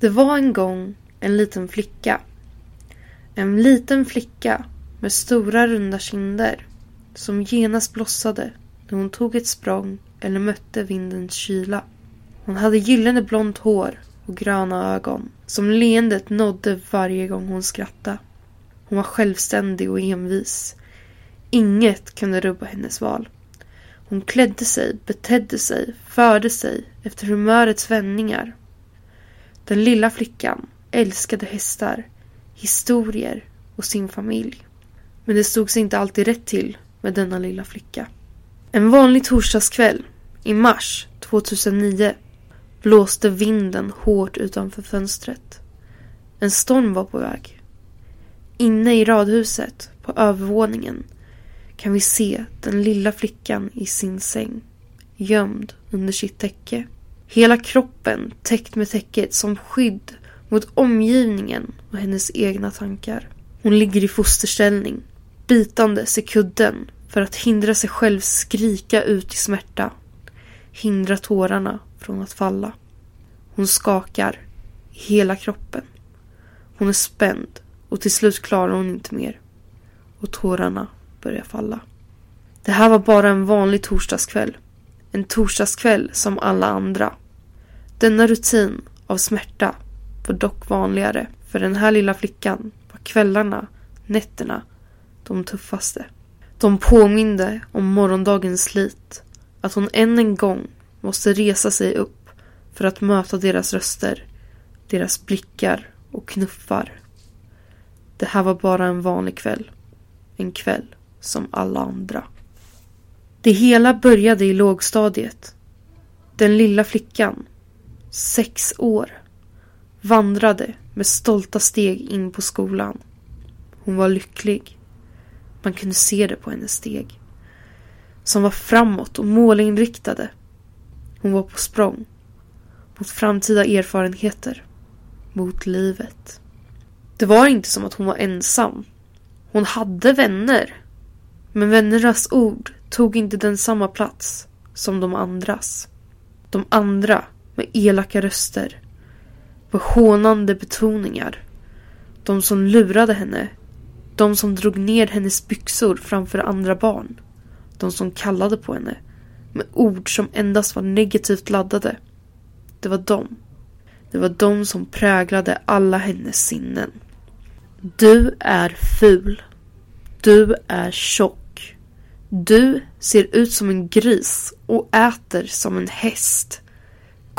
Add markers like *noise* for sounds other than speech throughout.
Det var en gång en liten flicka. En liten flicka med stora runda kinder som genast blossade när hon tog ett språng eller mötte vindens kyla. Hon hade gyllene blont hår och gröna ögon som leendet nådde varje gång hon skrattade. Hon var självständig och envis. Inget kunde rubba hennes val. Hon klädde sig, betedde sig, förde sig efter humörets vändningar. Den lilla flickan älskade hästar, historier och sin familj. Men det stod sig inte alltid rätt till med denna lilla flicka. En vanlig torsdagskväll i mars 2009 blåste vinden hårt utanför fönstret. En storm var på väg. Inne i radhuset, på övervåningen, kan vi se den lilla flickan i sin säng, gömd under sitt täcke. Hela kroppen täckt med täcket som skydd mot omgivningen och hennes egna tankar. Hon ligger i fosterställning, bitandes i kudden för att hindra sig själv skrika ut i smärta. Hindra tårarna från att falla. Hon skakar i hela kroppen. Hon är spänd och till slut klarar hon inte mer. Och tårarna börjar falla. Det här var bara en vanlig torsdagskväll. En torsdagskväll som alla andra. Denna rutin av smärta var dock vanligare. För den här lilla flickan var kvällarna, nätterna, de tuffaste. De påminde om morgondagens slit. Att hon än en gång måste resa sig upp för att möta deras röster, deras blickar och knuffar. Det här var bara en vanlig kväll. En kväll som alla andra. Det hela började i lågstadiet. Den lilla flickan, sex år, vandrade med stolta steg in på skolan. Hon var lycklig. Man kunde se det på hennes steg. Som var framåt och målinriktade. Hon var på språng. Mot framtida erfarenheter. Mot livet. Det var inte som att hon var ensam. Hon hade vänner. Men vännernas ord tog inte den samma plats som de andras. De andra med elaka röster. Med hånande betoningar. De som lurade henne. De som drog ner hennes byxor framför andra barn. De som kallade på henne. Med ord som endast var negativt laddade. Det var de. Det var de som präglade alla hennes sinnen. Du är ful. Du är tjock. Du ser ut som en gris och äter som en häst.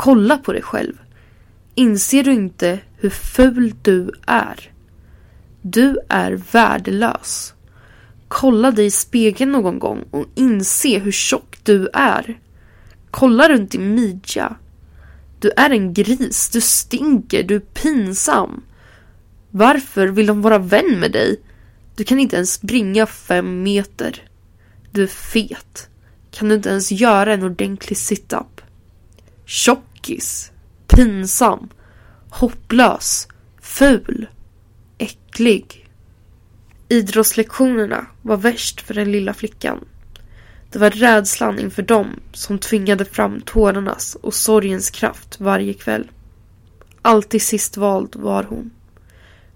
Kolla på dig själv. Inser du inte hur ful du är? Du är värdelös. Kolla dig i spegeln någon gång och inse hur tjock du är. Kolla runt din midja. Du är en gris, du stinker, du är pinsam. Varför vill de vara vän med dig? Du kan inte ens springa fem meter. Du är fet. Kan du inte ens göra en ordentlig sit-up? Tjockis. Pinsam. Hopplös. Ful. Äcklig. Idrottslektionerna var värst för den lilla flickan. Det var rädslan inför dem som tvingade fram tårarnas och sorgens kraft varje kväll. Alltid sist vald var hon.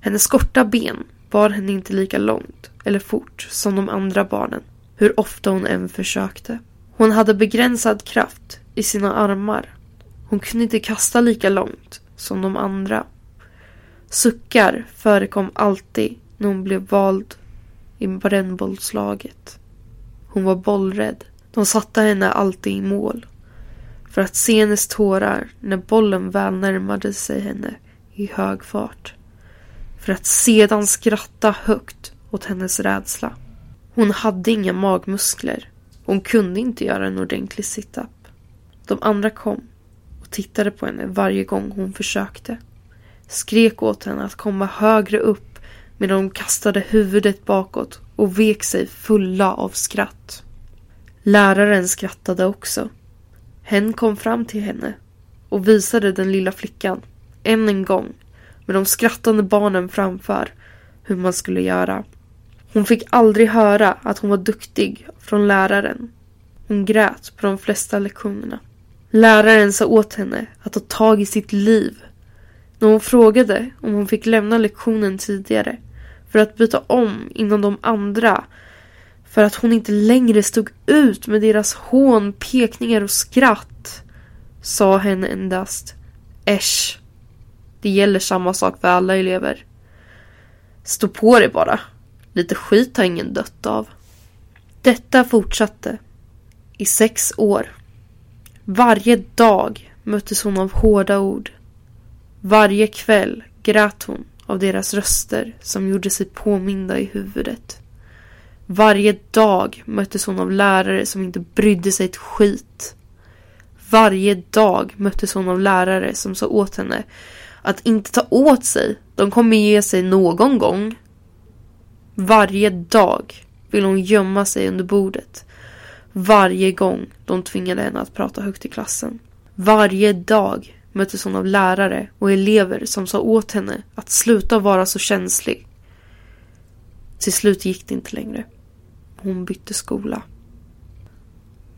Hennes korta ben bar henne inte lika långt eller fort som de andra barnen, hur ofta hon än försökte. Hon hade begränsad kraft i sina armar. Hon kunde inte kasta lika långt som de andra. Suckar förekom alltid när hon blev vald i brännbollslaget. Hon var bollrädd. De satte henne alltid i mål. För att se hennes tårar när bollen väl närmade sig henne i hög fart. För att sedan skratta högt åt hennes rädsla. Hon hade inga magmuskler. Hon kunde inte göra en ordentlig situp. De andra kom och tittade på henne varje gång hon försökte. Skrek åt henne att komma högre upp medan hon kastade huvudet bakåt och vek sig fulla av skratt. Läraren skrattade också. Hen kom fram till henne och visade den lilla flickan, än en gång, med de skrattande barnen framför, hur man skulle göra. Hon fick aldrig höra att hon var duktig från läraren. Hon grät på de flesta lektionerna. Läraren sa åt henne att ta tag i sitt liv. När hon frågade om hon fick lämna lektionen tidigare för att byta om innan de andra för att hon inte längre stod ut med deras hån, pekningar och skratt sa henne endast Äsch. Det gäller samma sak för alla elever. Stå på dig bara. Lite skit har ingen dött av. Detta fortsatte i sex år. Varje dag möttes hon av hårda ord. Varje kväll grät hon av deras röster som gjorde sig påminda i huvudet. Varje dag möttes hon av lärare som inte brydde sig ett skit. Varje dag möttes hon av lärare som sa åt henne att inte ta åt sig. De kommer ge sig någon gång. Varje dag vill hon gömma sig under bordet. Varje gång de tvingade henne att prata högt i klassen. Varje dag möttes hon av lärare och elever som sa åt henne att sluta vara så känslig. Till slut gick det inte längre. Hon bytte skola.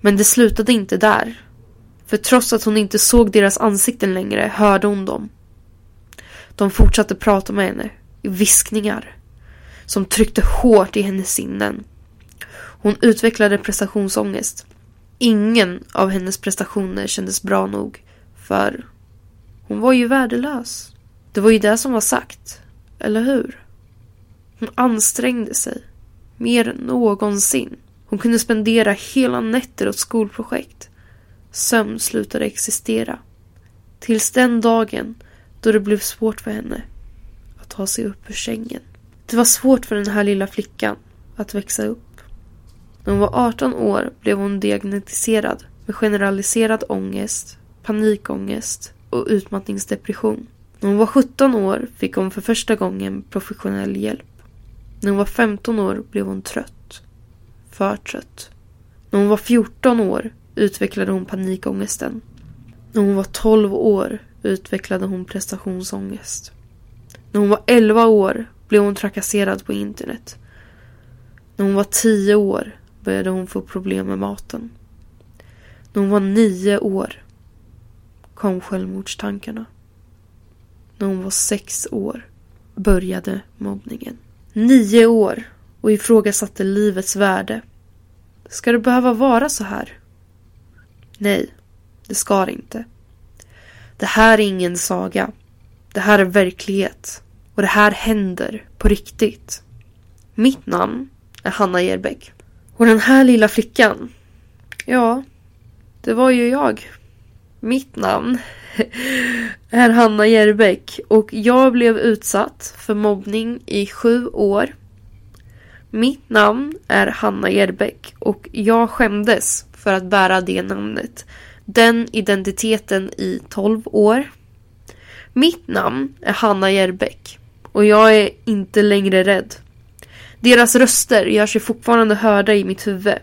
Men det slutade inte där. För trots att hon inte såg deras ansikten längre hörde hon dem. De fortsatte prata med henne i viskningar som tryckte hårt i hennes sinnen. Hon utvecklade prestationsångest. Ingen av hennes prestationer kändes bra nog för hon var ju värdelös. Det var ju det som var sagt, eller hur? Hon ansträngde sig mer än någonsin. Hon kunde spendera hela nätter åt skolprojekt. Sömn slutade existera. Tills den dagen då det blev svårt för henne att ta sig upp ur sängen. Det var svårt för den här lilla flickan att växa upp. När hon var 18 år blev hon diagnostiserad med generaliserad ångest, panikångest och utmattningsdepression. När hon var 17 år fick hon för första gången professionell hjälp. När hon var 15 år blev hon trött. För trött. När hon var 14 år utvecklade hon panikångesten. När hon var 12 år utvecklade hon prestationsångest. När hon var 11 år blev hon trakasserad på internet. När hon var 10 år började hon få problem med maten. När hon var nio år kom självmordstankarna. När hon var sex år började mobbningen. Nio år och ifrågasatte livets värde. Ska det behöva vara så här? Nej, det ska det inte. Det här är ingen saga. Det här är verklighet. Och det här händer på riktigt. Mitt namn är Hanna Jerbeck. Och den här lilla flickan, ja, det var ju jag. Mitt namn *laughs* är Hanna Jerbeck och jag blev utsatt för mobbning i sju år. Mitt namn är Hanna Jerbeck och jag skämdes för att bära det namnet. Den identiteten i 12 år. Mitt namn är Hanna Jerbeck och jag är inte längre rädd. Deras röster gör sig fortfarande hörda i mitt huvud.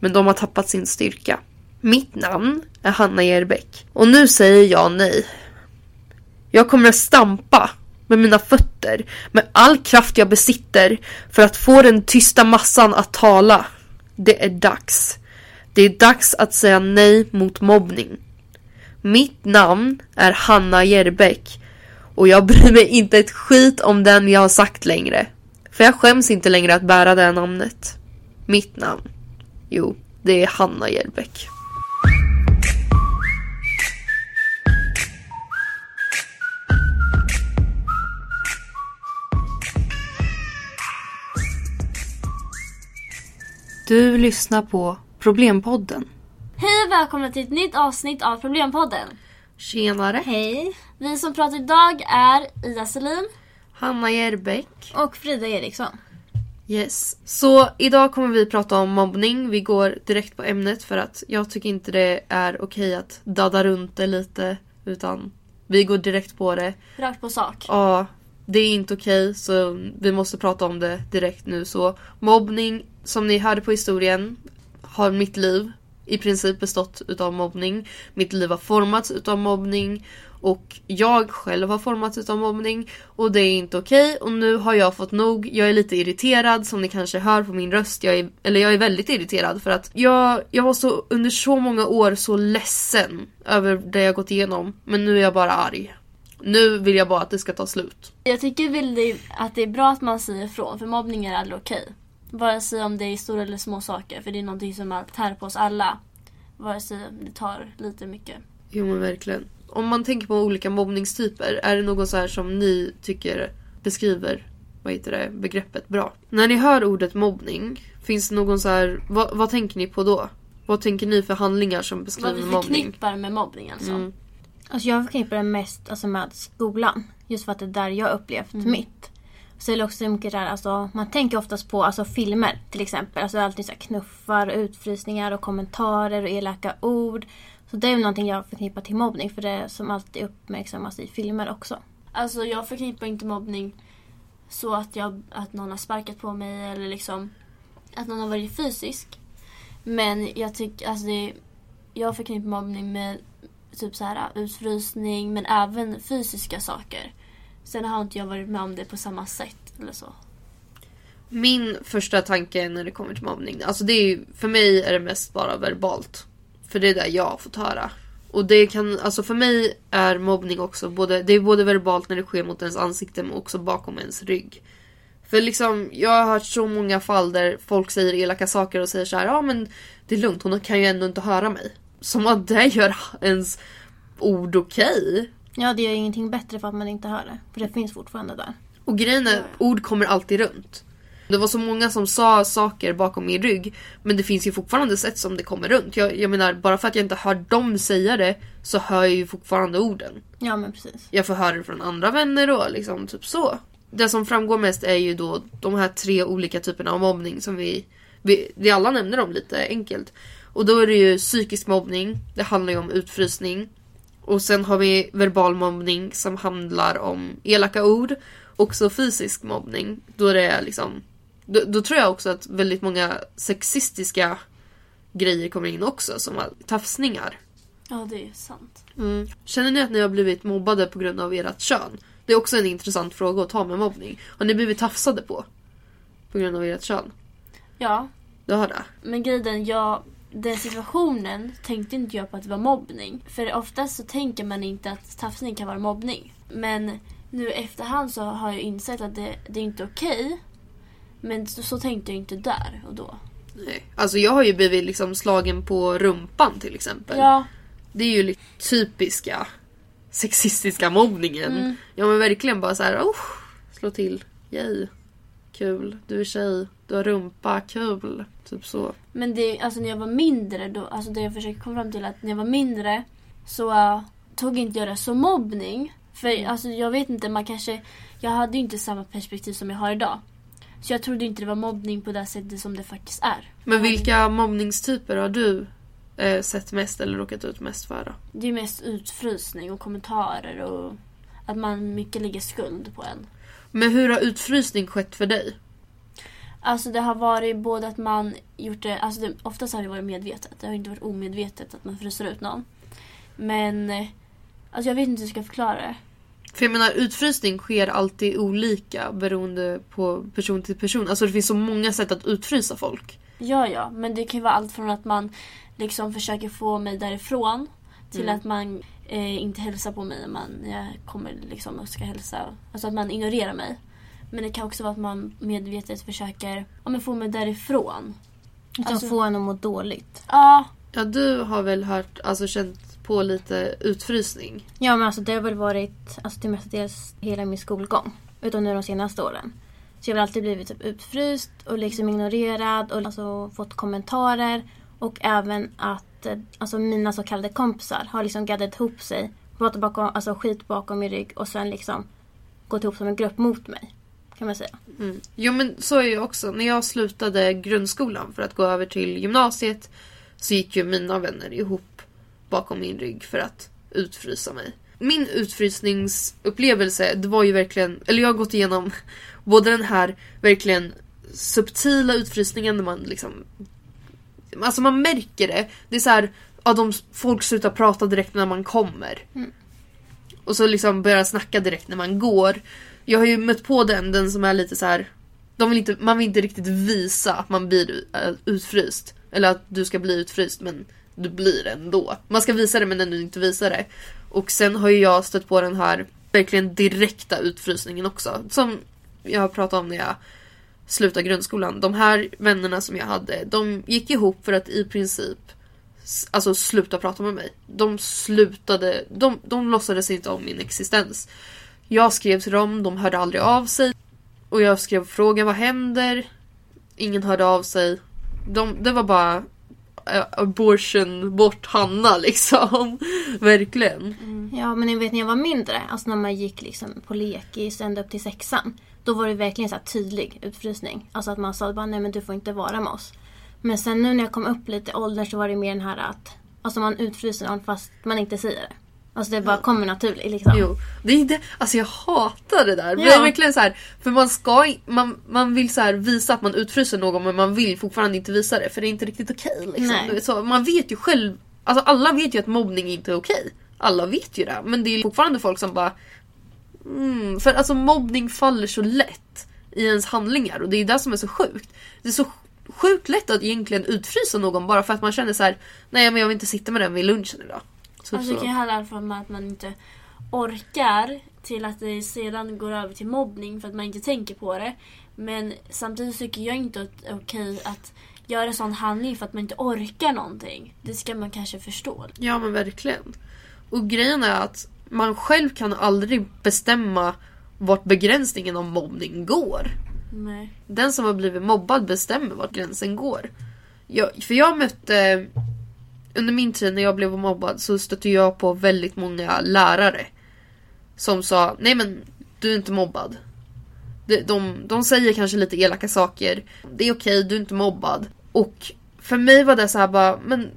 Men de har tappat sin styrka. Mitt namn är Hanna Gerbeck Och nu säger jag nej. Jag kommer att stampa med mina fötter med all kraft jag besitter för att få den tysta massan att tala. Det är dags. Det är dags att säga nej mot mobbning. Mitt namn är Hanna Gerbeck och jag bryr mig inte ett skit om den jag har sagt längre. För jag skäms inte längre att bära det namnet. Mitt namn. Jo, det är Hanna Jerbeck. Du lyssnar på Problempodden. Hej och välkomna till ett nytt avsnitt av Problempodden. Tjenare. Hej. Vi som pratar idag är Ida Selin Hanna Jerbeck. och Frida Eriksson. Yes. Så idag kommer vi prata om mobbning. Vi går direkt på ämnet för att jag tycker inte det är okej att dadda runt det lite. Utan vi går direkt på det. Rakt på sak. Ja, det är inte okej så vi måste prata om det direkt nu. Så mobbning, som ni hörde på historien, har mitt liv i princip bestått utav mobbning. Mitt liv har formats utav mobbning och jag själv har formats utav mobbning och det är inte okej och nu har jag fått nog. Jag är lite irriterad som ni kanske hör på min röst. Jag är, eller jag är väldigt irriterad för att jag, jag var så under så många år så ledsen över det jag gått igenom. Men nu är jag bara arg. Nu vill jag bara att det ska ta slut. Jag tycker väl att det är bra att man säger ifrån för mobbning är aldrig okej. Vare sig om det är stora eller små saker för det är någonting som tär på oss alla. Vare sig det tar lite mycket. Jo men verkligen. Om man tänker på olika mobbningstyper, är det någon så här som ni tycker beskriver vad heter det, begreppet bra? När ni hör ordet mobbning, finns det någon så här, vad, vad tänker ni på då? Vad tänker ni för handlingar som beskriver Vad vi mobbning? förknippar med mobbning alltså. Mm. Alltså jag förknippar det mest alltså med skolan. Just för att det är där jag upplevt mitt. Så är det också mycket där, alltså, man tänker oftast på alltså, filmer till exempel. Alltså alltid så här knuffar, utfrysningar och kommentarer och elaka ord. Så det är väl någonting jag förknippar till mobbning för det är som alltid uppmärksammas i filmer också. Alltså jag förknippar inte mobbning så att, jag, att någon har sparkat på mig eller liksom att någon har varit fysisk. Men jag tycker, alltså det, jag förknippar mobbning med typ så här utfrysning men även fysiska saker. Sen har inte jag varit med om det på samma sätt eller så. Min första tanke när det kommer till mobbning, alltså det är ju, för mig är det mest bara verbalt. För det är det jag har fått höra. Och det kan, alltså för mig är mobbning också både, det är både verbalt när det sker mot ens ansikte men också bakom ens rygg. För liksom, jag har hört så många fall där folk säger elaka saker och säger så här, ja men det är lugnt, hon kan ju ändå inte höra mig. Som att det gör ens ord okej. Ja, det gör ingenting bättre för att man inte hör det. För det finns fortfarande där. Och grejen är, ord kommer alltid runt. Det var så många som sa saker bakom min rygg. Men det finns ju fortfarande sätt som det kommer runt. Jag, jag menar, bara för att jag inte hör dem säga det så hör jag ju fortfarande orden. Ja, men precis. Jag får höra det från andra vänner och liksom typ så. Det som framgår mest är ju då de här tre olika typerna av mobbning som vi, vi, vi alla nämner dem lite enkelt. Och då är det ju psykisk mobbning, det handlar ju om utfrysning. Och sen har vi verbal mobbning som handlar om elaka ord. Också fysisk mobbning, då det är liksom... Då, då tror jag också att väldigt många sexistiska grejer kommer in också, som tafsningar. Ja, det är sant. Mm. Känner ni att ni har blivit mobbade på grund av ert kön? Det är också en intressant fråga att ta med mobbning. Har ni blivit tafsade på? På grund av ert kön? Ja, Du har det? men grejen, jag, den situationen tänkte inte jag på att det var mobbning. För oftast så tänker man inte att tafsning kan vara mobbning. Men nu efterhand så har jag insett att det, det är inte okej. Men så, så tänkte jag inte där och då. Nej. Alltså jag har ju blivit liksom slagen på rumpan till exempel. Ja, Det är ju typiska sexistiska mobbningen. Mm. Ja men verkligen bara så här, oh, slå till. Yay. Kul. Du är tjej. Du har rumpa. Kul. Typ så. men det, alltså när jag var mindre, då, alltså det jag försöker komma fram till är att när jag var mindre så uh, tog inte jag det som mobbning. För alltså jag vet inte, man kanske, jag hade ju inte samma perspektiv som jag har idag. Så jag trodde inte det var mobbning på det sättet som det faktiskt är. Men vilka mobbningstyper har du eh, sett mest eller råkat ut mest för då? Det är mest utfrysning och kommentarer och att man mycket lägger skuld på en. Men hur har utfrysning skett för dig? Alltså det har varit både att man gjort det, alltså det, oftast har det varit medvetet. Det har inte varit omedvetet att man fryser ut någon. Men, eh, alltså jag vet inte hur jag ska förklara det. För jag menar utfrysning sker alltid olika beroende på person till person. Alltså det finns så många sätt att utfrysa folk. Ja, ja, men det kan ju vara allt från att man liksom försöker få mig därifrån till Mm. att man eh, inte hälsar på mig man, jag kommer liksom och ska hälsa. Alltså att man ignorerar mig. Men det kan också vara att man medvetet försöker ja, men få mig därifrån. Utan Alltså- få en att må dåligt. Ja, Ja du har väl hört, alltså känt på lite utfrysning? Ja men alltså det har väl varit alltså, till mestadels hela min skolgång. Utom nu de senaste åren. Så jag har alltid blivit typ utfryst och liksom ignorerad och alltså fått kommentarer. Och även att eh, alltså, mina så kallade kompisar har liksom gaddat ihop sig. Pratat bakom, alltså skit bakom min rygg och sen liksom gått ihop som en grupp mot mig. Kan man säga. Mm. Jo men så är ju också. När jag slutade grundskolan för att gå över till gymnasiet så gick ju mina vänner ihop bakom min rygg för att utfrysa mig. Min utfrysningsupplevelse, det var ju verkligen, eller jag har gått igenom både den här verkligen subtila utfrysningen där man liksom Alltså man märker det. Det är så här, ja, de, folk slutar prata direkt när man kommer. Mm. Och så liksom börjar snacka direkt när man går. Jag har ju mött på den, den som är lite så här. De vill inte, man vill inte riktigt visa att man blir äh, utfryst. Eller att du ska bli utfryst men du blir ändå. Man ska visa det men ändå inte visa det. Och sen har ju jag stött på den här verkligen direkta utfrysningen också. Som jag har pratat om när jag slutade grundskolan. De här vännerna som jag hade, de gick ihop för att i princip alltså sluta prata med mig. De slutade, de, de låtsades inte om min existens. Jag skrev till dem, de hörde aldrig av sig. Och jag skrev frågan vad händer? Ingen hörde av sig. De, det var bara Eh, abortion bort Hanna *laughs* liksom. Verkligen. Mm. Ja, men ni vet när jag var mindre, alltså när man gick liksom på lekis ända upp till sexan. Då var det verkligen så här tydlig utfrysning. Alltså att man sa bara nej men du får inte vara med oss. Men sen nu när jag kom upp lite i åldern så var det mer den här att alltså man utfryser någon fast man inte säger det. Alltså det bara kommer naturligt liksom. Jo, det är det. Alltså jag hatar det där. Det Ja. är verkligen så här, för man ska man, man vill så visa att man utfryser någon men man vill fortfarande inte visa det för det är inte riktigt okej. liksom. Vet så, man vet ju själv, alltså alla vet ju att mobbning inte är okej. Alla vet ju det. Men det är fortfarande folk som bara mm, För alltså mobbning faller så lätt i ens handlingar och det är det som är så sjukt. Det är så sjukt lätt att egentligen utfrysa någon bara för att man känner så här: nej men jag vill inte sitta med den vid lunchen idag. Så, Alltså, det kan ju handla om att man inte orkar till att det sedan går över till mobbning för att man inte tänker på det. Men samtidigt tycker jag inte att det är okej att göra sån handling för att man inte orkar någonting. Det ska man kanske förstå. Ja men verkligen. Och grejen är att man själv kan aldrig bestämma vart begränsningen av mobbning går. Nej. Den som har blivit mobbad bestämmer vart gränsen går. Jag, för jag mötte... Under min tid när jag blev mobbad så stötte jag på väldigt många lärare. Som sa, nej men du är inte mobbad. De, de, de säger kanske lite elaka saker. Det är okej, du är inte mobbad. Och för mig var det så här bara, men...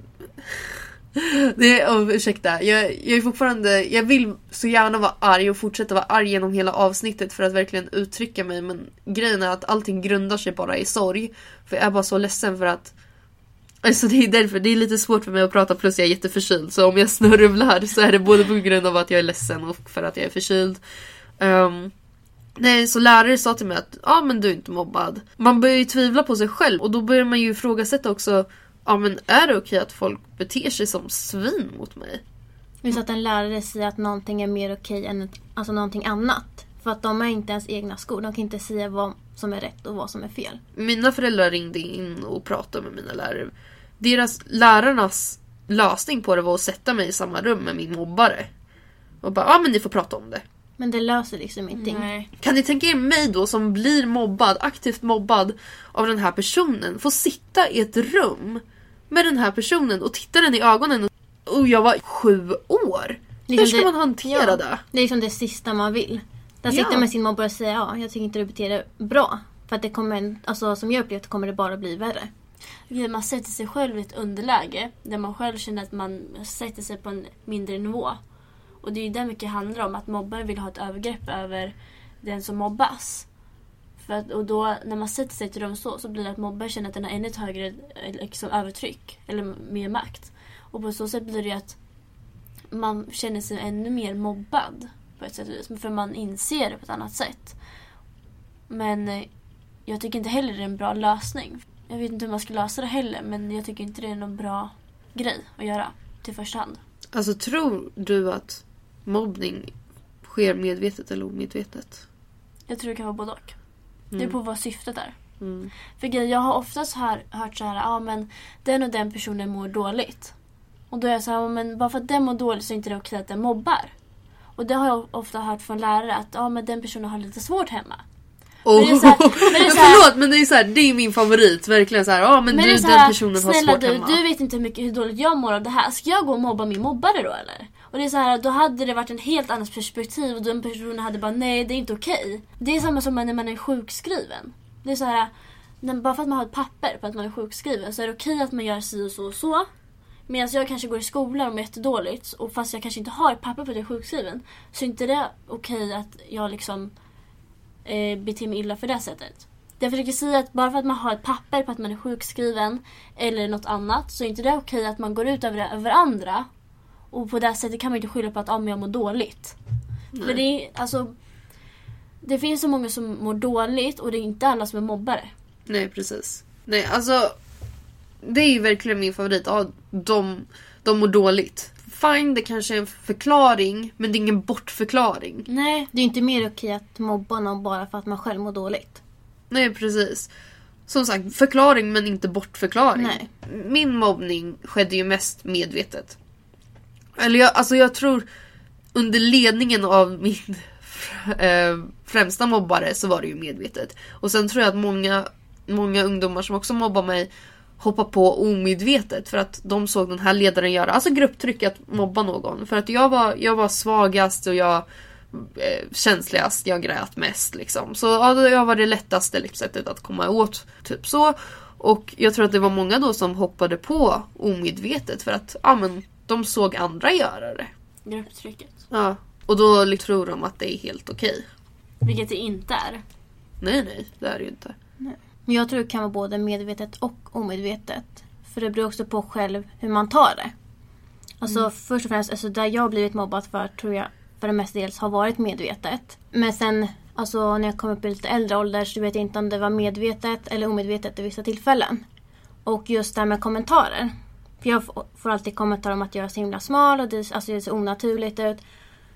*laughs* Det är, oh, ursäkta, jag, jag är fortfarande, jag vill så gärna vara arg och fortsätta vara arg genom hela avsnittet för att verkligen uttrycka mig men grejen är att allting grundar sig bara i sorg. För jag är bara så ledsen för att Alltså det är därför, det är lite svårt för mig att prata plus jag är jätteförkyld så om jag snurrar så är det både på grund av att jag är ledsen och för att jag är förkyld. Ehm, nej, så lärare sa till mig att ja men du är inte mobbad. Man börjar ju tvivla på sig själv och då börjar man ju ifrågasätta också Ja men är det okej att folk beter sig som svin mot mig? Just att en lärare säger att någonting är mer okej än ett, alltså någonting annat. För att de är inte ens egna skor. De kan inte säga vad som är rätt och vad som är fel. Mina föräldrar ringde in och pratade med mina lärare. Deras, lärarnas lösning på det var att sätta mig i samma rum med min mobbare. Och bara, ja men ni får prata om det. Men det löser liksom ingenting. Nej. Kan ni tänka er mig då som blir mobbad, aktivt mobbad av den här personen, få sitta i ett rum med den här personen och titta den i ögonen och, jag var sju år. Hur Liksom ska det- man hantera ja. det? Det är liksom det sista man vill. Där Ja. sitter med sin mobbare och säger ja, jag tycker inte du beter dig bra. För att det kommer, alltså som jag upplevt kommer det bara bli värre. Okej, Man sätter sig själv i ett underläge där man själv känner att man sätter sig på en mindre nivå. Och det är ju det mycket handlar om, att mobbaren vill ha ett övergrepp över den som mobbas. För att, och då när man sätter sig i ett rum så, så blir det att mobbaren känner att den har ännu ett högre eh, liksom, övertryck, eller mer makt. Och på så sätt blir det ju att man känner sig ännu mer mobbad på ett sätt. För man inser det på ett annat sätt. Men eh, jag tycker inte heller det är en bra lösning. Jag vet inte hur man ska lösa det heller men jag tycker inte det är någon bra grej att göra till första hand. Alltså tror du att mobbning sker medvetet eller omedvetet? Jag tror det kan vara både och. Det är Mm. på vad syftet är. Mm. För grejen, jag har oftast hör, hört så här, ja men den och den personen mår dåligt. Och då är jag så här, ja, men bara för att den mår dåligt så är inte det okej att den mobbar. Och det har jag ofta hört från lärare att ja men den personen har lite svårt hemma. Oh. så här- men men här- förlåt men det är så här, det är min favorit. Verkligen så här, ja men, Men du så den personen har svårt du, hemma. du vet inte hur mycket hur dåligt jag mår av det här. Ska jag gå och mobba min mobbare då eller? Och det är så här, då hade det varit en helt annat perspektiv och den personen hade bara nej det är inte okej. Det är samma som när man är sjukskriven. Det är så här, bara för att man har ett papper på att man är sjukskriven så är det okej att man gör si och så och så. Medan jag kanske går i skolan och mår jättedåligt och fast jag kanske inte har ett papper på att jag är sjukskriven så är inte det okej att jag liksom eh, beter mig illa för det sättet. Det jag försöker säga är att bara för att man har ett papper på att man är sjukskriven eller något annat så är inte det okej att man går ut över, det, över andra. Och på det sättet kan man inte skylla på att ah, men jag mår dåligt. För det är alltså Det finns så många som mår dåligt och det är inte alla som är mobbare. Nej precis. Nej alltså. Det är ju verkligen min favorit. Ja, de, de mår dåligt. Fine det kanske är en förklaring men det är ingen bortförklaring. Nej, Det är ju inte mer okej att mobba någon bara för att man själv mår dåligt. Nej precis. Som sagt, förklaring men inte bortförklaring. Nej. Min mobbning skedde ju mest medvetet. Eller jag, alltså jag tror under ledningen av min *laughs* eh, främsta mobbare så var det ju medvetet. Och sen tror jag att många, många ungdomar som också mobbar mig hoppar på omedvetet för att de såg den här ledaren göra, alltså grupptryck att mobba någon. För att jag var, jag var svagast och jag eh, känsligast, jag grät mest liksom. Så ja, jag var det lättaste sättet att komma åt, typ så. Och jag tror att det var många då som hoppade på omedvetet för att ja, men, de såg andra göra det. grupptrycket. Ja. Och då tror de att det är helt okej. Vilket det inte är. Nej, nej, det är det ju inte. Men jag tror det kan vara både medvetet och omedvetet. För det beror också på själv hur man tar det. Alltså först och främst, alltså, där jag blivit mobbad för tror jag för det mestadels har varit medvetet. Men sen alltså, när jag kom upp i lite äldre ålder så vet jag inte om det var medvetet eller omedvetet i vissa tillfällen. Och just det här med kommentarer. För jag får alltid kommentarer om att jag är så himla smal och det, alltså, det ser onaturligt ut.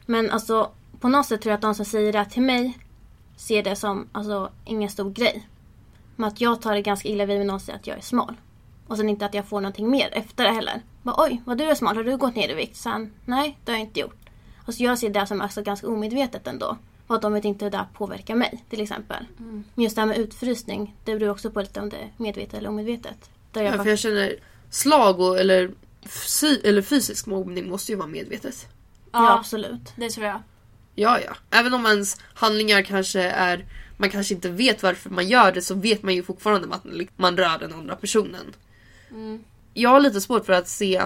Men alltså på något sätt tror jag att de som säger det till mig ser det som alltså, ingen stor grej. Men att jag tar det ganska illa vid mig när någon säger att jag är smal. Och sen inte att jag får någonting mer efter det heller. Bara, Oj, vad du är smal, har du gått ner i vikt? Sen, nej, det har jag inte gjort. Alltså jag ser det som alltså ganska omedvetet ändå. Och att de vet inte hur det där påverkar mig till exempel. Men just det här med utfrysning, det beror också på lite om det är medvetet eller omedvetet. Där jag Ja, för jag känner slag och, eller, eller fysisk mobbning måste ju vara medvetet. ja, absolut. det tror jag. Ja, ja. Även om ens handlingar kanske är... Man kanske inte vet varför man gör det så vet man ju fortfarande att man rör den andra personen. Mm. Jag har lite svårt för att se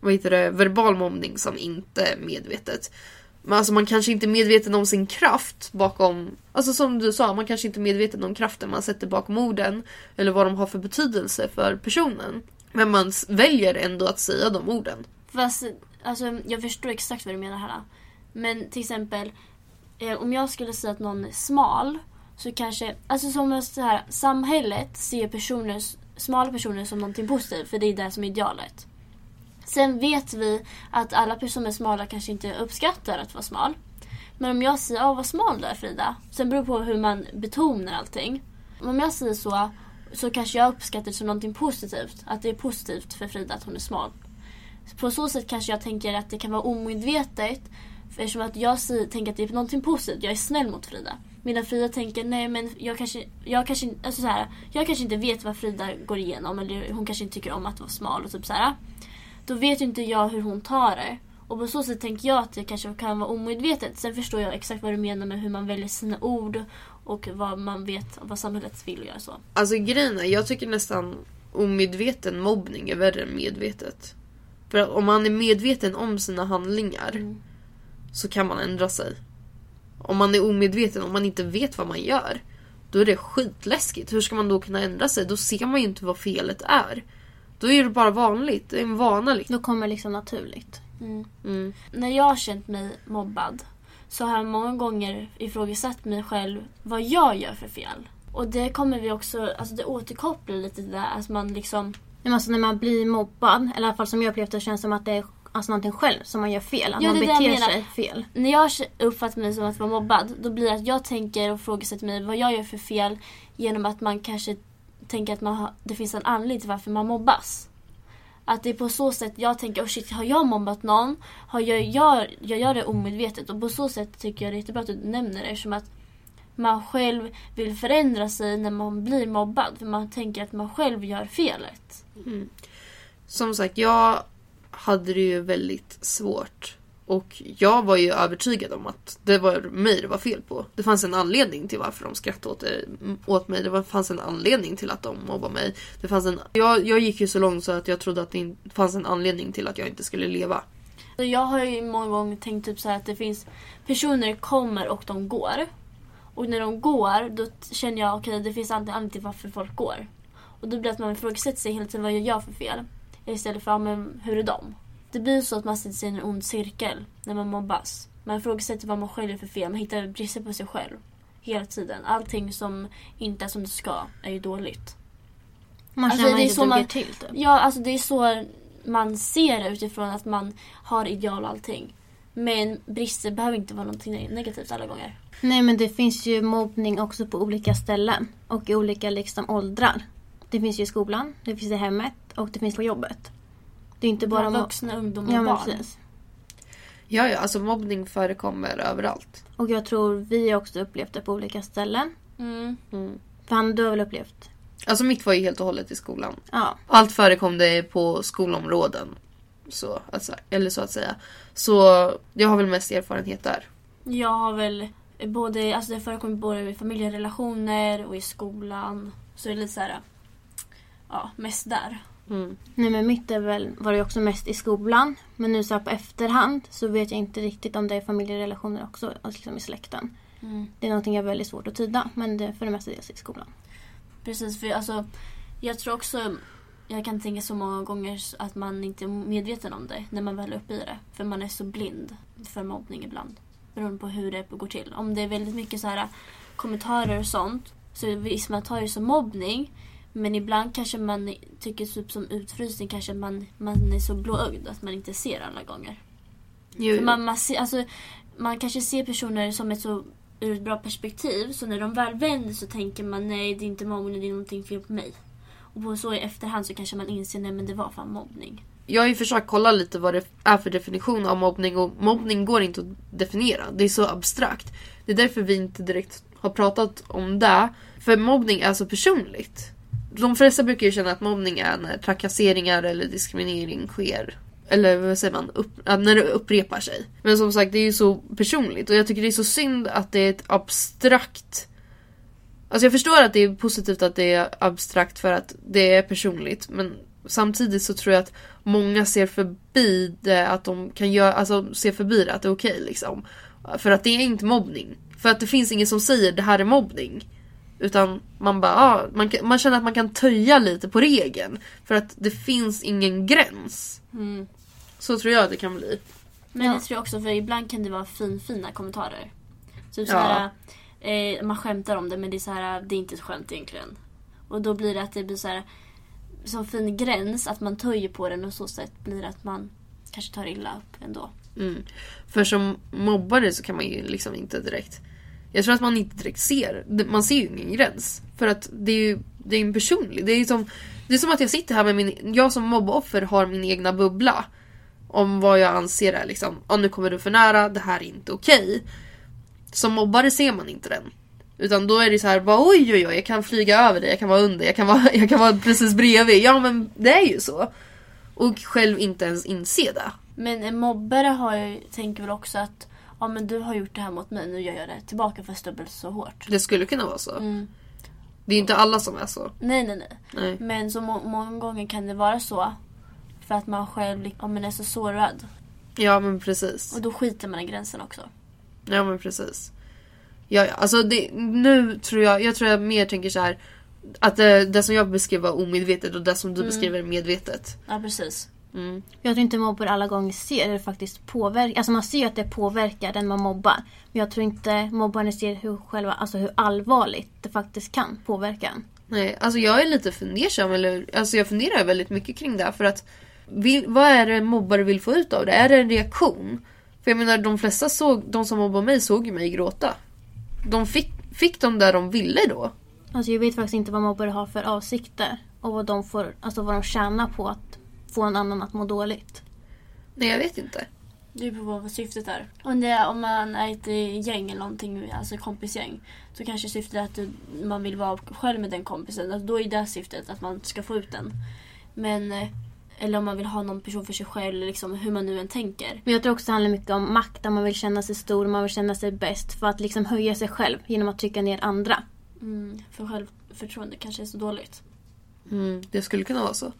vad heter det, verbal mobbning som inte medvetet. Men alltså man kanske inte är medveten om sin kraft bakom... Alltså som du sa, man kanske inte är medveten om kraften man sätter bakom orden. Eller vad de har för betydelse för personen. Men man väljer ändå att säga de orden. Fast alltså, jag förstår exakt vad du menar här. Men till exempel eh, om jag skulle säga att någon är smal så kanske, alltså som så här, samhället ser personer, smala personer som någonting positivt för det är det som är idealet. Sen vet vi att alla personer som är smala kanske inte uppskattar att vara smal. Men om jag säger åh vad smal du är Frida. Sen beror det på hur man betonar allting. Om jag säger så så kanske jag uppskattar det som någonting positivt. Att det är positivt för Frida att hon är smal. På så sätt kanske jag tänker att det kan vara omedvetet. För Eftersom att jag säger, tänker att det är någonting positivt. Jag är snäll mot Frida. Medan Frida tänker nej men jag kanske, jag kanske, alltså så här, jag kanske inte vet vad Frida går igenom. Eller hon kanske inte tycker om att vara smal och typ så här. Då vet ju inte jag hur hon tar det. Och på så sätt tänker jag att det kanske kan vara omedvetet. Sen förstår jag exakt vad du menar med hur man väljer sina ord. Och vad man vet vad samhället vill göra så. Alltså grejen är, jag tycker nästan omedveten mobbning är värre än medvetet. För om man är medveten om sina handlingar Mm. Så kan man ändra sig. Om man är omedveten, om man inte vet vad man gör, då är det skitläskigt. Hur ska man då kunna ändra sig? Då ser man ju inte vad felet är. Då är det bara vanligt, det är en vana liksom. Då kommer det liksom naturligt. Mm. Mm. När jag har känt mig mobbad så har jag många gånger ifrågasatt mig själv vad jag gör för fel. Och det kommer vi också, alltså det återkopplar lite till det där att man liksom Men alltså när man blir mobbad, eller i alla fall som jag upplevt det, känns som att det är alltså någonting själv som man gör fel. Att Ja, man beter sig fel. När jag uppfattar mig som att vara mobbad då blir det att jag tänker och ifrågasätter mig vad jag gör för fel genom att man kanske tänker att man har, det finns en anledning till varför man mobbas. Att det är på så sätt jag tänker, oh shit, har jag mobbat någon? Har jag, jag, jag gör det omedvetet och på så sätt tycker jag det är jättebra att du nämner det som att man själv vill förändra sig när man blir mobbad för man tänker att man själv gör felet. Som sagt, jag hade det ju väldigt svårt. Och jag var ju övertygad om att det var mig det var fel på. Det fanns en anledning till varför de skrattade åt, det- åt mig. Det fanns en anledning till att de mobbade mig. Det fanns en, jag, jag gick ju så långt så att jag trodde att det fanns en anledning till att jag inte skulle leva. Jag har ju många gånger tänkt typ så här att det finns personer kommer och de går. Och när de går då känner jag okej det finns alltid anledning till varför folk går. Och då blir det att man ifrågasätter sig hela tiden vad jag gör för fel. Istället för ja, men, hur är de? Det blir så att man sitter sig i en ond cirkel när man mobbas. Man ifrågasätter vad man själv gör för fel. Man hittar brister på sig själv. Hela tiden. Allting som inte är som det ska är ju dåligt. Man Alltså, känner det är att så man man- inte till typ. Ja, alltså det är så man ser det utifrån att man har ideal och allting. Men brister behöver inte vara någonting negativt alla gånger. Nej men det finns ju mobbning också på olika ställen och i olika liksom åldrar. Det finns ju i skolan, det finns i hemmet och det finns på jobbet. Det är inte bara mo- vuxna, ungdomar och Ja barn. precis. Ja, ja, alltså mobbning förekommer överallt. Och jag tror vi också upplevt det på olika ställen. Mm. Mm. För han du har väl upplevt? Alltså mitt var ju helt och hållet i skolan. Ja. Allt förekom det på skolområden. Så, alltså, eller så att säga. Så jag har väl mest erfarenhet där. Jag har väl både, alltså det förekommer både i familjerelationer och i skolan. Så det är lite så här, ja, mest där. Mm. Nej men mitt är väl, var det ju också mest i skolan. Men nu så här på efterhand så vet jag inte riktigt om det är familjerelationer också, alltså liksom i släkten. Mm. Det är någonting jag är väldigt svårt att tyda men det är för det mesta det i skolan. Precis, för alltså, jag tror också, jag kan tänka så många gånger att man inte är medveten om det när man väl är uppe i det. För man är så blind för mobbning ibland. Beroende på hur det går till. Om det är väldigt mycket så här kommentarer och sånt så visst man tar det som mobbning. Men ibland kanske man tycker typ som utfrysning kanske man, man är så blåögd att man inte ser alla gånger. Jo, För man, man, ser, alltså, man kanske ser personer som ett så ur ett bra perspektiv. Så när de väl vänder så tänker man nej det är inte mobbning, det är någonting fel på mig. Och på så i efterhand så kanske man inser nej men det var fan mobbning. Jag har ju försökt kolla lite vad det är för definition av mobbning och mobbning går inte att definiera. Det är så abstrakt. Det är därför vi inte direkt har pratat om det. För mobbning är så personligt. De flesta brukar ju känna att mobbning är när trakasseringar eller diskriminering sker. Eller vad säger man? Upp, när det upprepar sig. Men som sagt, det är ju så personligt och jag tycker det är så synd att det är ett abstrakt Alltså jag förstår att det är positivt att det är abstrakt för att det är personligt men samtidigt så tror jag att många ser förbi det att de kan göra, alltså ser förbi det att det är okej liksom. För att det är inte mobbning. För att det finns ingen som säger det här är mobbning. Utan man bara, ah, man, man känner att man kan töja lite på regeln. För att det finns ingen gräns. Mm. Så tror jag att det kan bli. Men Ja. det tror jag också för ibland kan det vara fin, fina kommentarer. Typ Ja. såhär, eh, man skämtar om det men det är så här, det är inte ett skämt egentligen. Och då blir det att det blir så här som fin gräns att man töjer på den och så sätt blir det att man kanske tar illa upp ändå. Mm. För som mobbare så kan man ju liksom inte direkt... Jag tror att man inte direkt ser. Man ser ju ingen gräns. För att det är ju det är en personlig. Det är, ju som, det är som att jag sitter här med min... Jag som mobboffer har min egna bubbla. Om vad jag anser är liksom, ja nu kommer du för nära, det här är inte okej. Som mobbare ser man inte den. Utan då är det så här, bara, oj oj oj, jag kan flyga över dig, jag kan vara under, jag kan vara, *laughs* jag kan vara precis bredvid. Ja men det är ju så. Och själv inte ens inse det. Men en mobbare har ju, tänker väl också att ja men du har gjort det här mot mig, nu gör jag det tillbaka fast dubbelt så hårt. Det skulle kunna vara så. Mm. Det är inte alla som är så. Nej nej nej. Nej. Men så må- många gånger kan det vara så. För att man själv ja, men är så sårad. Ja men precis. Och då skiter man i gränsen också. Ja men precis. Ja, ja. alltså det, nu tror jag, jag tror jag mer tänker så här att det, det som jag beskrev var omedvetet och det som du Mm. beskriver är medvetet. Ja precis. Mm. Jag tror inte mobbare alla gånger ser det faktiskt påverkar. Alltså man ser att det påverkar den man mobbar. Men jag tror inte mobbaren ser hur, själva, alltså hur allvarligt det faktiskt kan påverka en. Nej, alltså jag är lite fundersam, eller alltså jag funderar väldigt mycket kring det för att vill, vad är det mobbare vill få ut av det? Är det en reaktion? För jag menar de flesta såg, de som mobbade mig såg ju mig gråta. De fick, fick de där de ville då? Alltså jag vet faktiskt inte vad mobbare har för avsikter. Och vad de, får, alltså vad de tjänar på att få en annan att må dåligt. Nej jag vet inte. Det beror på vad syftet är. Om, det, om man är ett eh, gäng eller någonting, alltså kompisgäng. Så kanske syftet är att du, man vill vara själv med den kompisen. Alltså då är det syftet att man ska få ut den. Men, eh, eller om man vill ha någon person för sig själv, eller liksom hur man nu än tänker. Men jag tror också det handlar mycket om makt. Där man vill känna sig stor, man vill känna sig bäst. För att liksom höja sig själv genom att trycka ner andra. Mm, för självförtroende kanske är så dåligt. Mm, det skulle kunna vara så.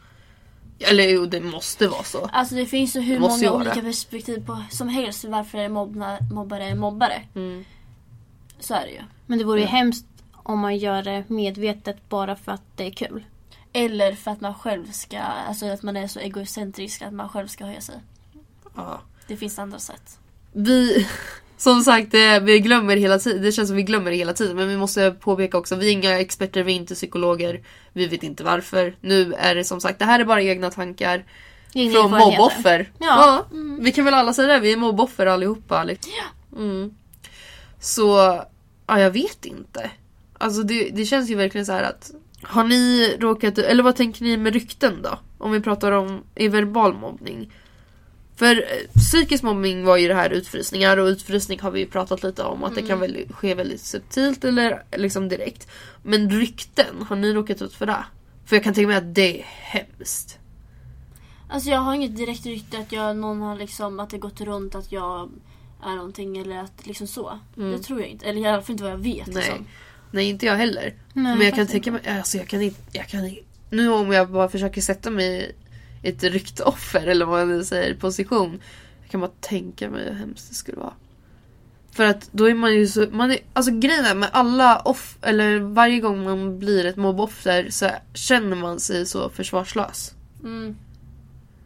Eller jo, det måste vara så. Alltså det finns ju hur många olika det. perspektiv på, som helst varför är mobbna, mobbare är mobbare. Mm. Så är det ju. Men det vore ju Ja. hemskt om man gör det medvetet bara för att det är kul. Eller för att man själv ska, alltså att man är så egocentrisk att man själv ska höja sig. Ja. Det finns andra sätt. Vi, som sagt, det, vi glömmer hela tiden. Det känns som vi glömmer det hela tiden. Men vi måste påpeka också, vi är inga experter, vi är inte psykologer. Vi vet inte varför. Nu är det som sagt, det här är bara egna tankar. Egna Från mobboffer. Ja. Vi kan väl alla säga det, vi är mobboffer allihopa. Liksom. Mm. Så, ja jag vet inte. Alltså det, det känns ju verkligen så här att har ni råkat, eller vad tänker ni med rykten då? Om vi pratar om i verbal mobbning. För eh, psykisk mobbning var ju det här utfrysningar och utfrysning har vi ju pratat lite om att det kan väl ske väldigt subtilt eller liksom direkt. Men rykten, har ni råkat ut för det? För jag kan tänka mig att det är hemskt. Alltså jag har inget direkt rykte att jag, någon har liksom, att det gått runt att jag är någonting eller att liksom så. Det tror jag inte. Eller i alla fall inte vad jag vet. Nej. Liksom. Nej inte jag heller. Nej, Men jag kan tänka mig, alltså jag kan inte, jag kan inte. Nu om jag bara försöker sätta mig ett ryktoffer eller vad man nu säger, position. Jag kan bara tänka mig hur hemskt det skulle vara. För att då är man ju så, man är, alltså grejen är med alla off, eller varje gång man blir ett mobboffer så känner man sig så försvarslös. Mm.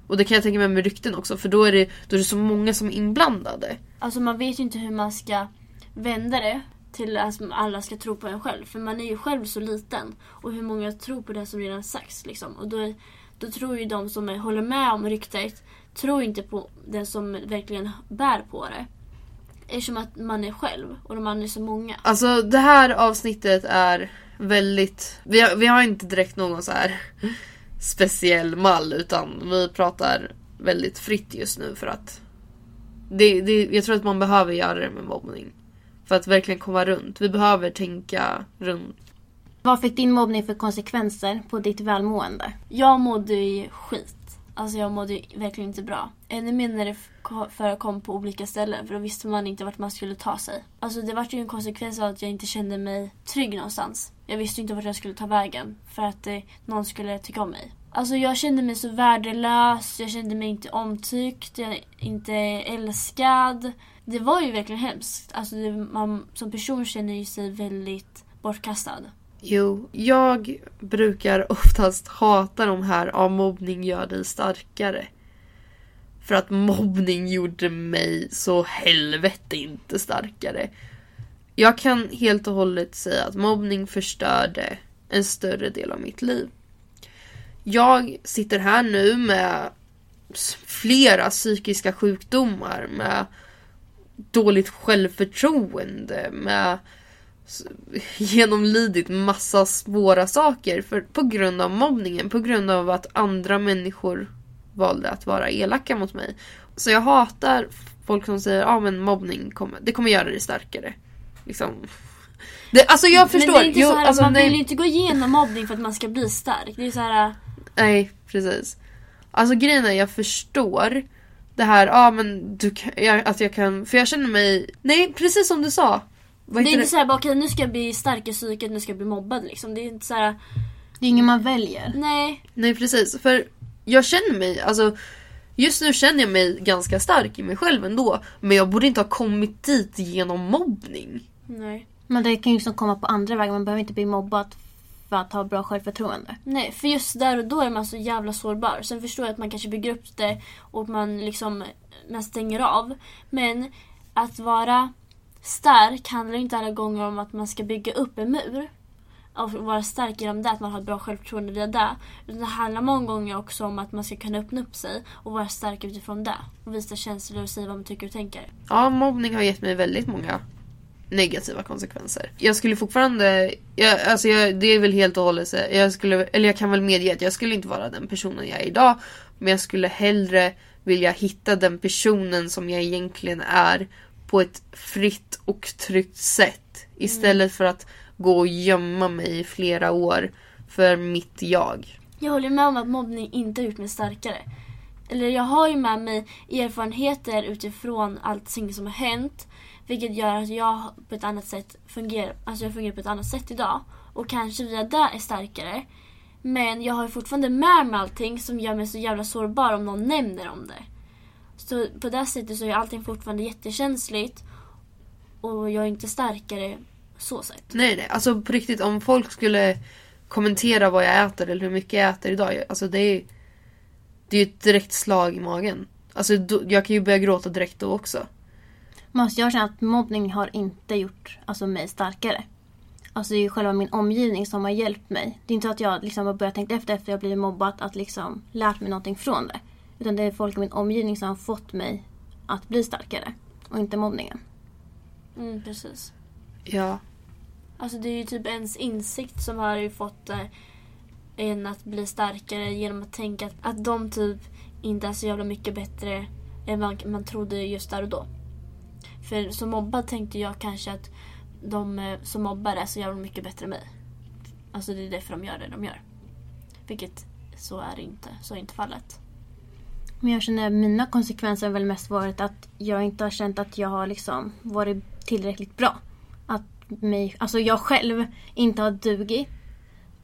Och det kan jag tänka mig med rykten också för då är det, då är det så många som är inblandade. Alltså man vet ju inte hur man ska vända det till att alla ska tro på en själv. För man är ju själv så liten. Och hur många tror på det som redan sagts. Liksom. Och då, då tror ju de som är, håller med om ryktet, tror inte på den som verkligen bär på det. Eftersom att man är själv och man är så många. Alltså det här avsnittet är väldigt... Vi har, vi har inte direkt någon så här speciell mall utan vi pratar väldigt fritt just nu för att det, det, jag tror att man behöver göra det med mobbning. För att verkligen komma runt. Vi behöver tänka runt. Vad fick din mobbning för konsekvenser på ditt välmående? Jag mådde ju skit. Alltså jag mådde ju verkligen inte bra. Ännu mer när det förekom på olika ställen för då visste man inte vart man skulle ta sig. Alltså det var ju en konsekvens av att jag inte kände mig trygg någonstans. Jag visste inte vart jag skulle ta vägen för att eh, någon skulle tycka om mig. Alltså jag kände mig så värdelös, jag kände mig inte omtyckt, jag inte älskad. Det var ju verkligen hemskt. Alltså det, man som person känner ju sig väldigt bortkastad. Jo, jag brukar oftast hata de här av mobbning gör dig starkare. För att mobbning gjorde mig så helvete inte starkare. Jag kan helt och hållet säga att mobbning förstörde en större del av mitt liv. Jag sitter här nu med flera psykiska sjukdomar, med dåligt självförtroende, med genomlidit massa svåra saker för, på grund av mobbningen, på grund av att andra människor valde att vara elaka mot mig. Så jag hatar folk som säger att ah, men mobbning kommer, det kommer göra dig starkare. Liksom. Det, alltså jag förstår. Men det är inte Jo, så här, alltså, man nej. vill ju inte gå igenom mobbning för att man ska bli stark. Det är så här, Nej, precis. Alltså grejen är, jag förstår det här, ja ah, men du jag, att jag kan, för jag känner mig, nej precis som du sa. Det är inte så här, bara, okej nu ska jag bli stark i psyket, nu ska jag bli mobbad liksom. Det är inte så här, Det är ingen man väljer. nej. Nej precis, för jag känner mig, alltså just nu känner jag mig ganska stark i mig själv ändå. Men jag borde inte ha kommit dit genom mobbning. Nej. Men det kan ju liksom komma på andra vägar. Man behöver inte bli mobbad för att ha bra självförtroende. Nej, för just där och då är man så jävla sårbar. Sen förstår jag att man kanske bygger upp det och man liksom man stänger av. Men att vara stark handlar inte alla gånger om att man ska bygga upp en mur. Och vara stark genom det, att man har ett bra självförtroende via det. Utan det handlar många gånger också om att man ska kunna öppna upp sig och vara stark utifrån det. Och visa känslor och säga vad man tycker och tänker. Ja, mobbning har gett mig väldigt många negativa konsekvenser. Jag skulle fortfarande, jag, alltså jag, det är väl helt och hållet så, jag skulle, eller jag kan väl medge att jag skulle inte vara den personen jag är idag. Men jag skulle hellre vilja hitta den personen som jag egentligen är på ett fritt och tryggt sätt. Istället för att gå och gömma mig i flera år för mitt jag. Jag håller med om att mobbning inte har gjort mig starkare. Eller jag har ju med mig erfarenheter utifrån allting som har hänt. Vilket gör att jag på ett annat sätt fungerar, alltså jag fungerar på ett annat sätt idag. Och kanske via det är starkare. Men jag har fortfarande med mig allting som gör mig så jävla sårbar om någon nämner om det. Så på det sättet så är allting fortfarande jättekänsligt. Och jag är inte starkare så sätt. Nej, nej, alltså på riktigt om folk skulle kommentera vad jag äter eller hur mycket jag äter idag. Alltså det är det är ju ett direkt slag i magen. Alltså då, jag kan ju börja gråta direkt då också. Måste jag känna att mobbning har inte gjort alltså, mig starkare. Alltså det är ju själva min omgivning som har hjälpt mig. Det är inte så att jag liksom har börjat tänka efter efter jag blivit mobbad att liksom lärt mig någonting från det. Utan det är folk i min omgivning som har fått mig att bli starkare. Och inte mobbningen. Mm, precis. Ja. Alltså det är ju typ ens insikt som har ju fått eh, en att bli starkare genom att tänka att, att de typ inte är så jävla mycket bättre än man, man trodde just där och då. För som mobbad tänkte jag kanske att de eh, som mobbar är så jävla mycket bättre än mig. Alltså det är därför de gör det de gör. Vilket så är det inte. Så är inte fallet. Men jag känner att mina konsekvenser har väl mest varit att jag inte har känt att jag har liksom varit tillräckligt bra. Att mig, alltså jag själv inte har dugit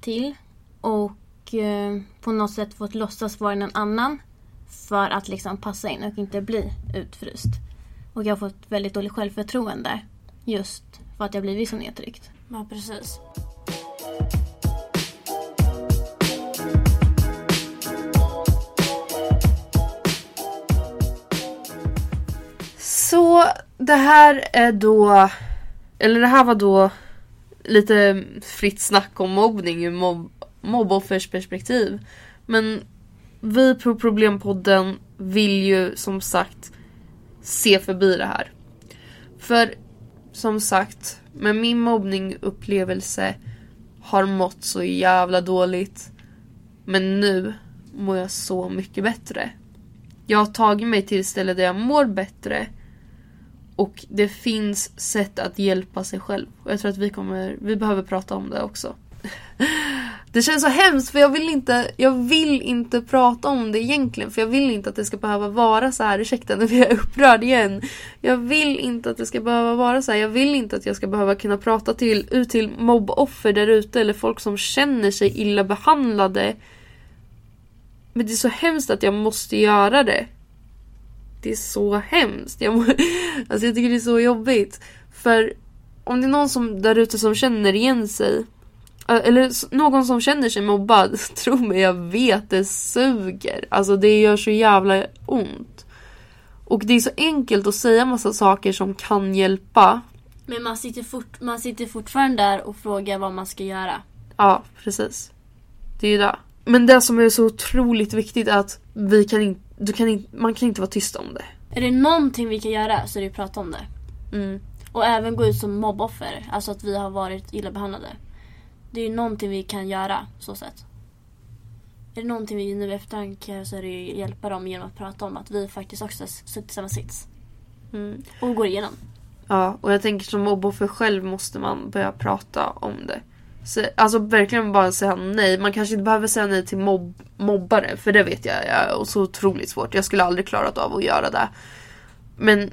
till och eh, på något sätt fått låtsas vara någon annan för att liksom passa in och inte bli utfryst. Och jag har fått väldigt dåligt självförtroende just för att jag blivit så nedtryckt. Ja, precis. Så det här är då, eller det här var då lite fritt snack om mobbning ur mob mobboffers perspektiv. Men vi på Problempodden vill ju som sagt se förbi det här. För som sagt, med min mobbningupplevelse har mått så jävla dåligt. Men nu mår jag så mycket bättre. Jag har tagit mig till ett ställe där jag mår bättre. Och det finns sätt att hjälpa sig själv. Och jag tror att vi kommer, vi behöver prata om det också. *laughs* Det känns så hemskt för jag vill inte, jag vill inte prata om det egentligen. För jag vill inte att det ska behöva vara så här. Ursäkta nu blir jag upprörd igen. Jag vill inte att det ska behöva vara så här. Jag vill inte att jag ska behöva kunna prata till, ut till mobboffer där ute. Eller folk som känner sig illa behandlade. Men det är så hemskt att jag måste göra det. Det är så hemskt. Jag, må, *laughs* alltså jag tycker det är så jobbigt. För om det är någon som där ute som känner igen sig eller någon som känner sig mobbad, *laughs* tro mig jag vet det suger. Alltså det gör så jävla ont. Och det är så enkelt att säga massa saker som kan hjälpa. Men man sitter, fort, man sitter fortfarande där och frågar vad man ska göra. Ja, precis. Det är ju det. Men det som är så otroligt viktigt är att vi kan in, du kan in, man kan inte vara tyst om det. Är det någonting vi kan göra så är det att prata om det. Mm. Och även gå ut som mobboffer. Alltså att vi har varit illa behandlade. Det är ju någonting vi kan göra så sätt. Är det någonting vi nu eftertanke så är det ju hjälpa dem genom att prata om att vi faktiskt också suttit i samma sits. Mm. Och går igenom. Ja, och jag tänker som mobboffer själv måste man börja prata om det. Så, alltså verkligen bara säga nej. Man kanske inte behöver säga nej till mobb mobbare. För det vet jag är så otroligt svårt. Jag skulle aldrig klarat av att göra det. Men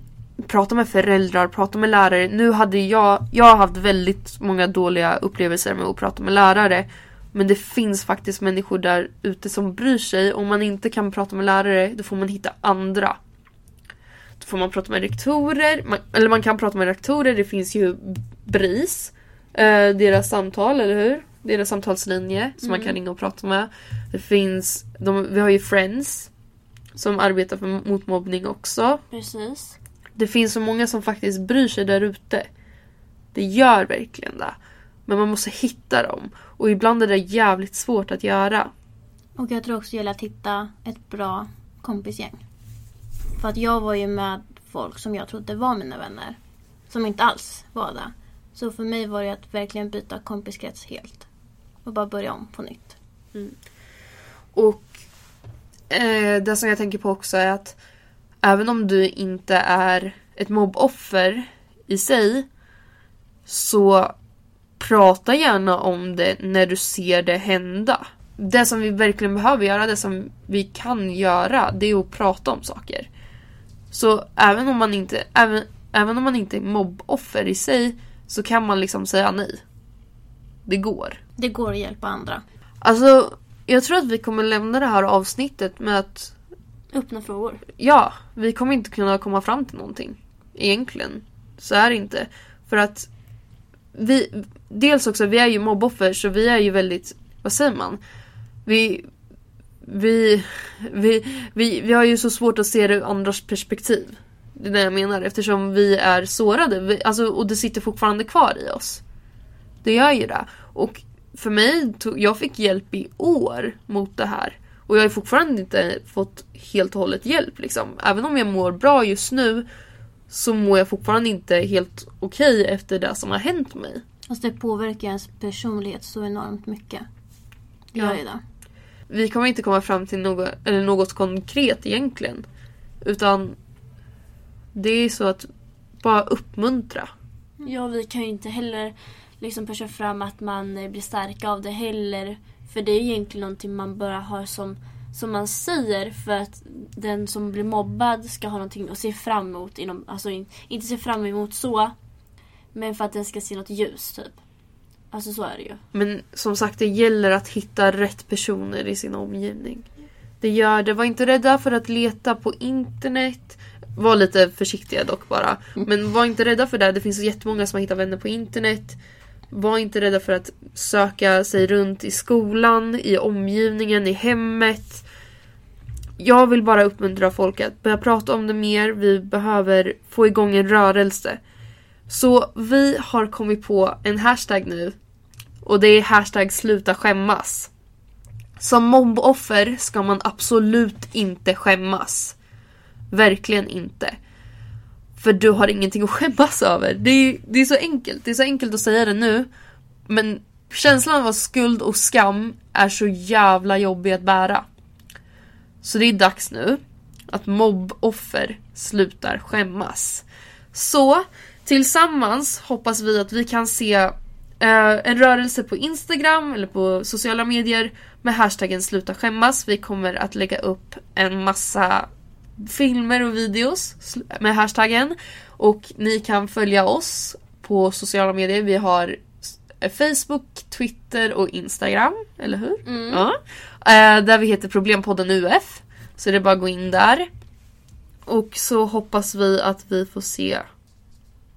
prata med föräldrar, prata med lärare. Nu hade jag, jag har haft väldigt många dåliga upplevelser med att prata med lärare. Men det finns faktiskt människor där ute som bryr sig. Om man inte kan prata med lärare, då får man hitta andra. Då får man prata med rektorer, man, eller man kan prata med rektorer, det finns ju BRIS. Eh, deras samtal, eller hur? Deras samtalslinje som man kan ringa och prata med. Det finns, de, vi har ju Friends. Som arbetar för, mot mobbning också. Precis. Det finns så många som faktiskt bryr sig där ute. Det gör verkligen det. Men man måste hitta dem. Och ibland är det jävligt svårt att göra. Och jag tror också det gäller att hitta ett bra kompisgäng. För att jag var ju med folk som jag trodde var mina vänner. Som inte alls var det. Så för mig var det att verkligen byta kompiskrets helt. Och bara börja om på nytt. Mm. Och eh, det som jag tänker på också är att även om du inte är ett mobboffer i sig så prata gärna om det när du ser det hända. Det som vi verkligen behöver göra, det som vi kan göra, det är att prata om saker. Så även om man inte, även, även om man inte är mobboffer i sig så kan man liksom säga nej. Det går. Det går att hjälpa andra. Alltså, jag tror att vi kommer lämna det här avsnittet med att Öppna frågor. ja, vi kommer inte kunna komma fram till någonting. Egentligen. Så är det inte. För att vi, dels också, vi är ju mobboffer så vi är ju väldigt, vad säger man? Vi, vi, vi, vi, vi har ju så svårt att se det ur andras perspektiv. Det är det jag menar eftersom vi är sårade. Vi, alltså, och det sitter fortfarande kvar i oss. Det gör ju det. Och för mig, tog, jag fick hjälp i år mot det här. Och jag har fortfarande inte fått helt och hållet hjälp liksom. Även om jag mår bra just nu så mår jag fortfarande inte helt okej okay efter det som har hänt mig. Alltså det påverkar ens personlighet så enormt mycket. Det gör Ja. det. Vi kommer inte komma fram till något, eller något konkret egentligen. Utan det är så att bara uppmuntra. Ja, vi kan ju inte heller liksom pusha fram att man eh, blir stark av det heller. För det är egentligen någonting man bara har som, som man säger för att den som blir mobbad ska ha någonting att se fram emot. Inom, alltså in, inte se fram emot så, men för att den ska se något ljus typ. Alltså så är det ju. Men som sagt, det gäller att hitta rätt personer i sin omgivning. Det gör det. Var inte rädda för att leta på internet. Var lite försiktiga dock bara. Men var inte rädda för det. Det finns jättemånga som har hittat vänner på internet. Var inte rädda för att söka sig runt i skolan, i omgivningen, i hemmet. Jag vill bara uppmuntra folk att börja prata om det mer. Vi behöver få igång en rörelse. Så vi har kommit på en hashtag nu. Och det är hashtag sluta skämmas. Som mobboffer ska man absolut inte skämmas. Verkligen inte. För du har ingenting att skämmas över. Det är, det är så enkelt. Det är så enkelt att säga det nu. Men känslan av skuld och skam är så jävla jobbig att bära. Så det är dags nu att mobboffer slutar skämmas. Så tillsammans hoppas vi att vi kan se eh, en rörelse på Instagram eller på sociala medier med hashtaggen sluta skämmas. Vi kommer att lägga upp en massa filmer och videos med hashtaggen. Och ni kan följa oss på sociala medier. Vi har eh, Facebook, Twitter och Instagram, eller hur? Mm. Ja. Eh, där vi heter Problempodden UF. Så det är bara att gå in där. Och så hoppas vi att vi får se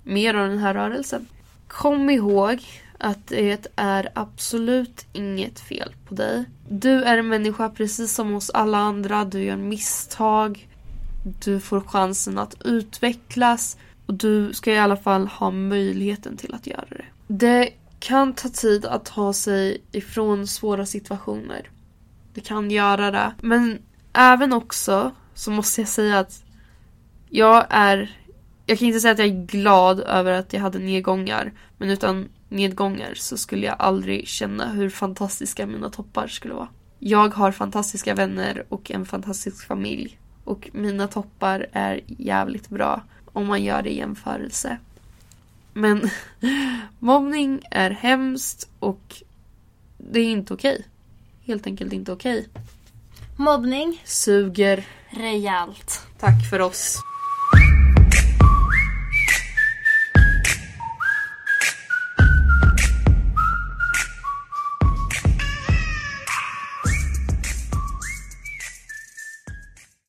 mer av den här rörelsen. Kom ihåg att det är absolut inget fel på dig. Du är en människa precis som oss alla andra. Du gör misstag. Du får chansen att utvecklas. Och du ska i alla fall ha möjligheten till att göra det. Det kan ta tid att ta sig ifrån svåra situationer. Det kan göra det. Men även också så måste jag säga att jag är jag kan inte säga att jag är glad över att jag hade nedgångar. Men utan nedgångar så skulle jag aldrig känna hur fantastiska mina toppar skulle vara. Jag har fantastiska vänner och en fantastisk familj. Och mina toppar är jävligt bra om man gör det i jämförelse. Men *laughs* mobbning är hemskt och det är inte okej. Helt enkelt inte okej. Mobbning. Suger. Rejält. Tack för oss.